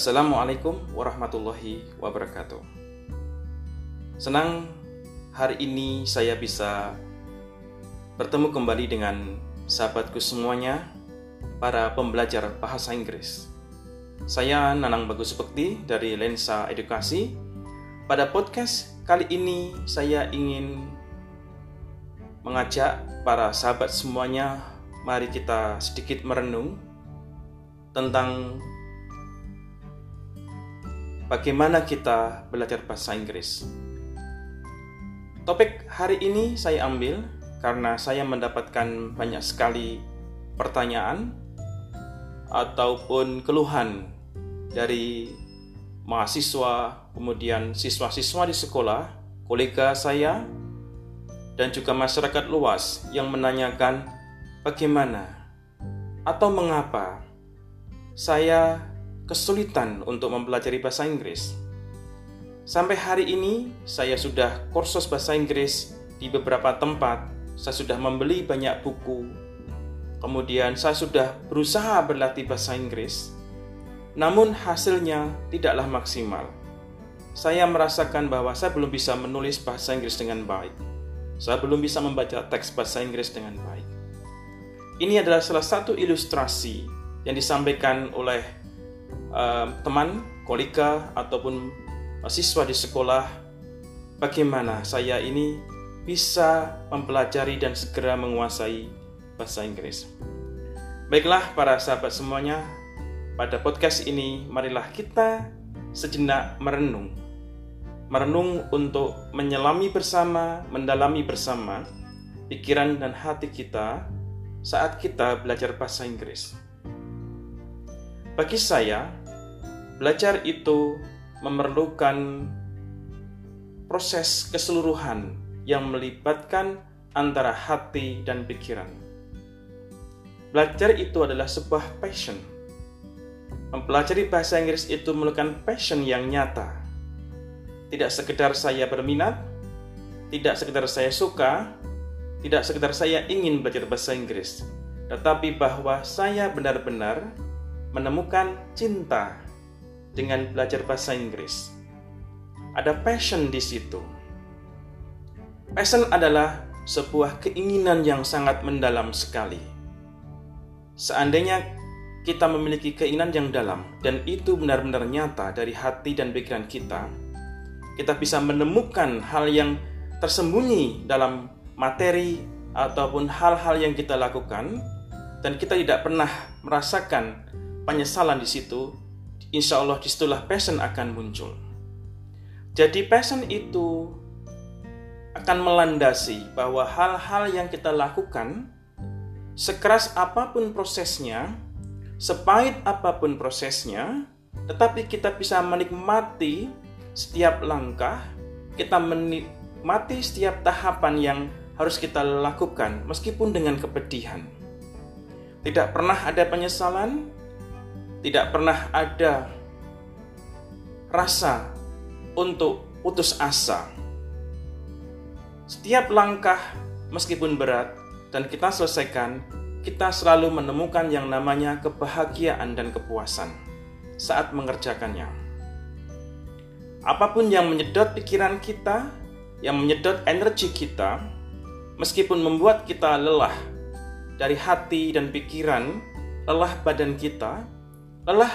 Assalamualaikum warahmatullahi wabarakatuh. Senang hari ini saya bisa bertemu kembali dengan sahabatku semuanya, para pembelajar bahasa Inggris. Saya Nanang Bagus Bekti dari Lensa Edukasi. Pada podcast kali ini saya ingin mengajak para sahabat semuanya, mari kita sedikit merenung tentang bagaimana kita belajar bahasa Inggris. Topik hari ini saya ambil karena saya mendapatkan banyak sekali pertanyaan ataupun keluhan dari mahasiswa, kemudian siswa-siswa di sekolah, kolega saya, dan juga masyarakat luas yang menanyakan bagaimana atau mengapa saya kesulitan untuk mempelajari bahasa Inggris. Sampai hari ini, saya sudah kursus bahasa Inggris di beberapa tempat. Saya sudah membeli banyak buku. Kemudian, saya sudah berusaha berlatih bahasa Inggris, namun hasilnya tidaklah maksimal. Saya merasakan bahwa saya belum bisa menulis bahasa Inggris dengan baik. Saya belum bisa membaca teks bahasa Inggris dengan baik. Ini adalah salah satu ilustrasi yang disampaikan oleh uh, teman, kolega, ataupun siswa di sekolah, bagaimana saya ini bisa mempelajari dan segera menguasai bahasa Inggris. Baiklah para sahabat semuanya, pada podcast ini marilah kita sejenak merenung. Merenung untuk menyelami bersama, mendalami bersama pikiran dan hati kita saat kita belajar bahasa Inggris. Bagi saya, belajar itu memerlukan proses keseluruhan yang melibatkan antara hati dan pikiran. Belajar itu adalah sebuah passion. Mempelajari bahasa Inggris itu memerlukan passion yang nyata. Tidak sekedar saya berminat, tidak sekedar saya suka, tidak sekedar saya ingin belajar bahasa Inggris, tetapi bahwa saya benar-benar menemukan cinta dengan belajar bahasa Inggris. Ada passion di situ. Passion adalah sebuah keinginan yang sangat mendalam sekali. Seandainya kita memiliki keinginan yang dalam dan itu benar-benar nyata dari hati dan pikiran kita, kita bisa menemukan hal yang tersembunyi dalam materi ataupun hal-hal yang kita lakukan dan kita tidak pernah merasakan penyesalan di situ, insya Allah di situlah passion akan muncul. Jadi passion itu akan melandasi bahwa hal-hal yang kita lakukan, sekeras apa pun prosesnya, sepahit apa pun prosesnya, tetapi kita bisa menikmati setiap langkah, kita menikmati setiap tahapan yang harus kita lakukan meskipun dengan kepedihan. Tidak pernah ada penyesalan, tidak pernah ada rasa untuk putus asa. Setiap langkah, meskipun berat, dan kita selesaikan, kita selalu menemukan yang namanya kebahagiaan dan kepuasan saat mengerjakannya. Apa pun yang menyedot pikiran kita, yang menyedot energi kita, meskipun membuat kita lelah dari hati dan pikiran, lelah badan kita, lelah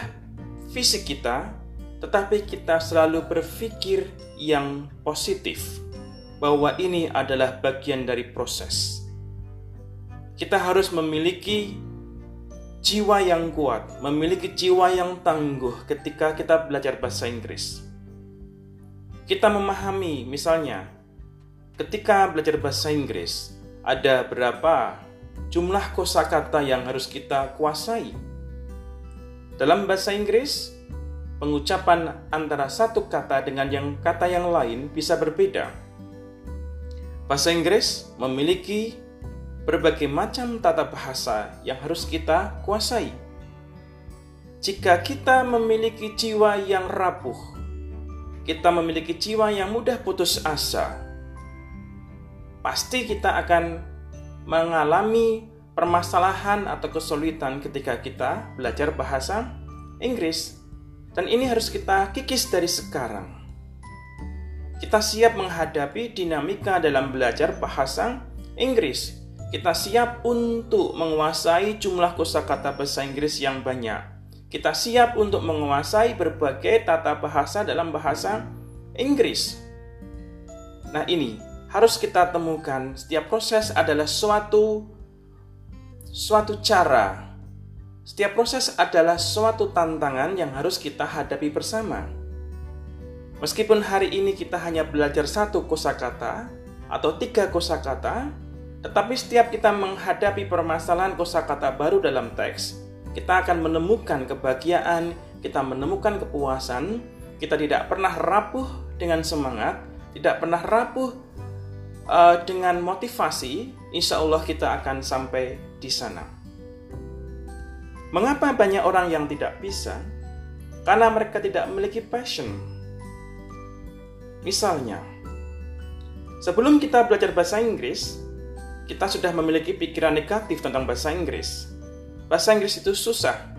fisik kita, tetapi kita selalu berpikir yang positif bahwa ini adalah bagian dari proses. Kita harus memiliki jiwa yang kuat, memiliki jiwa yang tangguh ketika kita belajar bahasa Inggris. Kita memahami, misalnya, ketika belajar bahasa Inggris, ada berapa jumlah kosakata yang harus kita kuasai dalam bahasa Inggris, pengucapan antara satu kata dengan yang kata yang lain bisa berbeda. Bahasa Inggris memiliki berbagai macam tata bahasa yang harus kita kuasai. Jika kita memiliki jiwa yang rapuh, kita memiliki jiwa yang mudah putus asa, pasti kita akan mengalami permasalahan atau kesulitan ketika kita belajar bahasa Inggris. Dan ini harus kita kikis dari sekarang. Kita siap menghadapi dinamika dalam belajar bahasa Inggris. Kita siap untuk menguasai jumlah kosakata bahasa Inggris yang banyak. Kita siap untuk menguasai berbagai tata bahasa dalam bahasa Inggris. Nah, ini harus kita temukan setiap proses adalah suatu suatu cara setiap proses adalah suatu tantangan yang harus kita hadapi bersama. Meskipun hari ini kita hanya belajar satu kosakata atau tiga kosakata, tetapi setiap kita menghadapi permasalahan kosakata baru dalam teks, kita akan menemukan kebahagiaan, kita menemukan kepuasan, kita tidak pernah rapuh dengan semangat, tidak pernah rapuh uh, dengan motivasi, insya Allah kita akan sampai di sana. Mengapa banyak orang yang tidak bisa? Karena mereka tidak memiliki passion. Misalnya, sebelum kita belajar bahasa Inggris, kita sudah memiliki pikiran negatif tentang bahasa Inggris. Bahasa Inggris itu susah.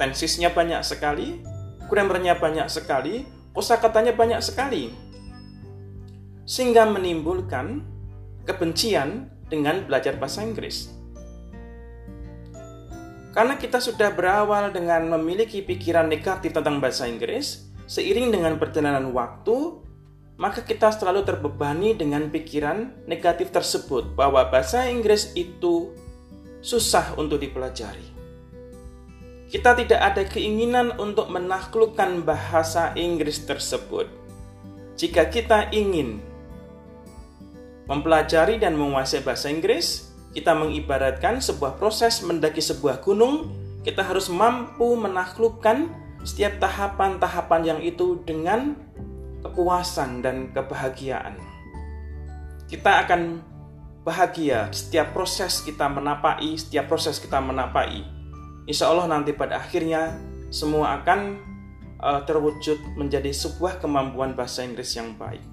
Tensisnya banyak sekali, grammarnya banyak sekali, kosakatanya banyak sekali. Sehingga menimbulkan kebencian dengan belajar bahasa Inggris. Karena kita sudah berawal dengan memiliki pikiran negatif tentang bahasa Inggris, seiring dengan perjalanan waktu, maka kita selalu terbebani dengan pikiran negatif tersebut bahwa bahasa Inggris itu susah untuk dipelajari. Kita tidak ada keinginan untuk menaklukkan bahasa Inggris tersebut. Jika kita ingin mempelajari dan menguasai bahasa Inggris, kita mengibaratkan sebuah proses mendaki sebuah gunung, kita harus mampu menaklukkan setiap tahapan-tahapan yang itu dengan kepuasan dan kebahagiaan. Kita akan bahagia setiap proses kita menapai, setiap proses kita menapai. Insya Allah nanti pada akhirnya semua akan uh, terwujud menjadi sebuah kemampuan bahasa Inggris yang baik.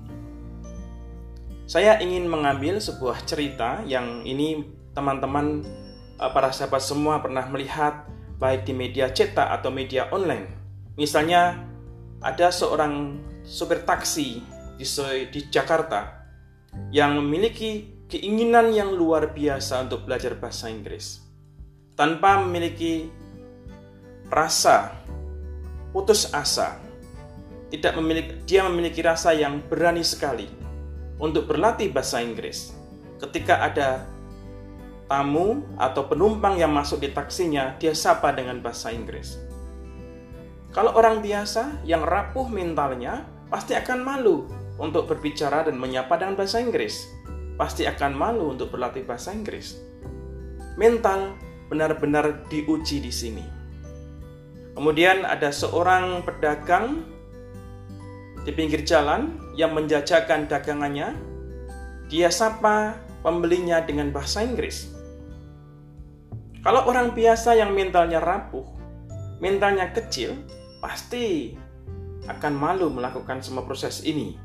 Saya ingin mengambil sebuah cerita yang ini teman-teman eh, para sahabat semua pernah melihat baik di media cetak atau media online. Misalnya ada seorang sopir taksi di, di Jakarta yang memiliki keinginan yang luar biasa untuk belajar bahasa Inggris tanpa memiliki rasa putus asa. Tidak memiliki dia memiliki rasa yang berani sekali untuk berlatih bahasa Inggris. Ketika ada tamu atau penumpang yang masuk di taksinya, dia sapa dengan bahasa Inggris. Kalau orang biasa yang rapuh mentalnya, pasti akan malu untuk berbicara dan menyapa dengan bahasa Inggris. Pasti akan malu untuk berlatih bahasa Inggris. Mental benar-benar diuji di sini. Kemudian ada seorang pedagang di pinggir jalan yang menjajakan dagangannya, dia sapa pembelinya dengan bahasa Inggris. Kalau orang biasa yang mentalnya rapuh, mentalnya kecil, pasti akan malu melakukan semua proses ini.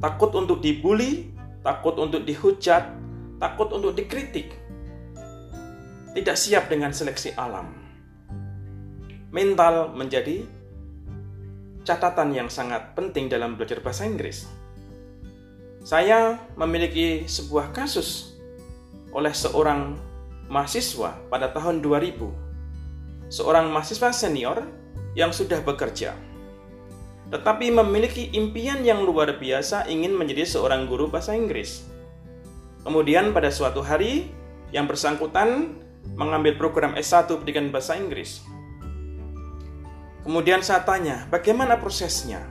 Takut untuk dibully, takut untuk dihujat, takut untuk dikritik. Tidak siap dengan seleksi alam. Mental menjadi catatan yang sangat penting dalam belajar bahasa Inggris. Saya memiliki sebuah kasus oleh seorang mahasiswa pada tahun 2000. Seorang mahasiswa senior yang sudah bekerja. Tetapi memiliki impian yang luar biasa ingin menjadi seorang guru bahasa Inggris. Kemudian pada suatu hari yang bersangkutan mengambil program S1 pendidikan bahasa Inggris Kemudian saya tanya, bagaimana prosesnya?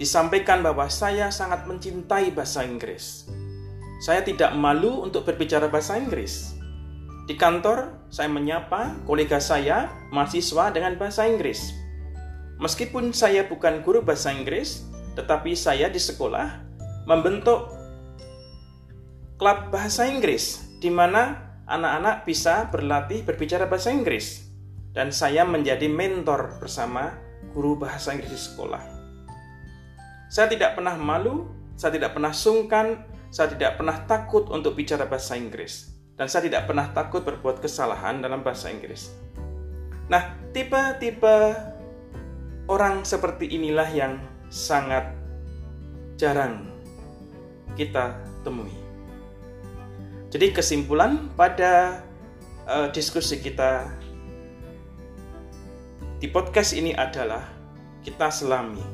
Disampaikan bahwa saya sangat mencintai bahasa Inggris. Saya tidak malu untuk berbicara bahasa Inggris. Di kantor, saya menyapa kolega saya, mahasiswa dengan bahasa Inggris. Meskipun saya bukan guru bahasa Inggris, tetapi saya di sekolah membentuk klub bahasa Inggris di mana anak-anak bisa berlatih berbicara bahasa Inggris dan saya menjadi mentor bersama guru bahasa Inggris di sekolah. Saya tidak pernah malu, saya tidak pernah sungkan, saya tidak pernah takut untuk bicara bahasa Inggris, dan saya tidak pernah takut berbuat kesalahan dalam bahasa Inggris. Nah, tipe-tipe orang seperti inilah yang sangat jarang kita temui. Jadi kesimpulan pada uh, diskusi kita di podcast ini adalah kita selami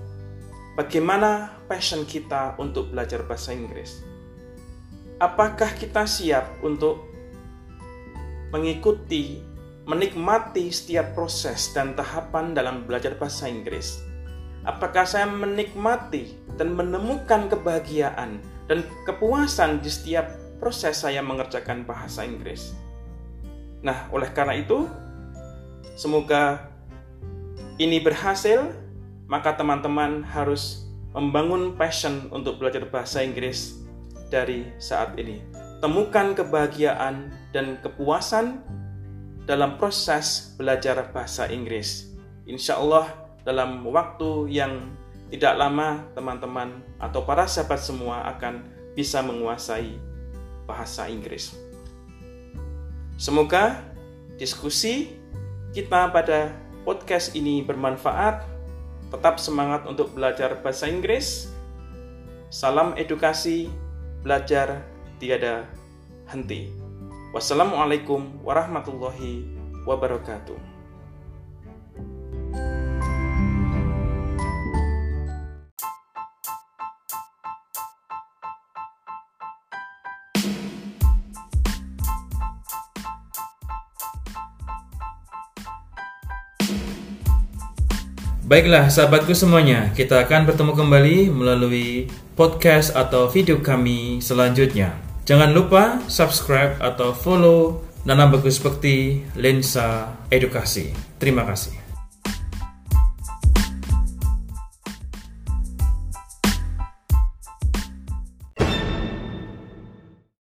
bagaimana passion kita untuk belajar bahasa Inggris. Apakah kita siap untuk mengikuti, menikmati setiap proses dan tahapan dalam belajar bahasa Inggris? Apakah saya menikmati dan menemukan kebahagiaan dan kepuasan di setiap proses saya mengerjakan bahasa Inggris? Nah, oleh karena itu, semoga ini berhasil maka teman-teman harus membangun passion untuk belajar bahasa Inggris dari saat ini. Temukan kebahagiaan dan kepuasan dalam proses belajar bahasa Inggris. Insya Allah dalam waktu yang tidak lama teman-teman atau para sahabat semua akan bisa menguasai bahasa Inggris. Semoga diskusi kita pada podcast ini bermanfaat Tetap semangat untuk belajar bahasa Inggris. Salam edukasi, belajar tiada henti. Wassalamualaikum warahmatullahi wabarakatuh. Baiklah sahabatku semuanya, kita akan bertemu kembali melalui podcast atau video kami selanjutnya. Jangan lupa subscribe atau follow Nana Bagus Bekti Lensa Edukasi. Terima kasih.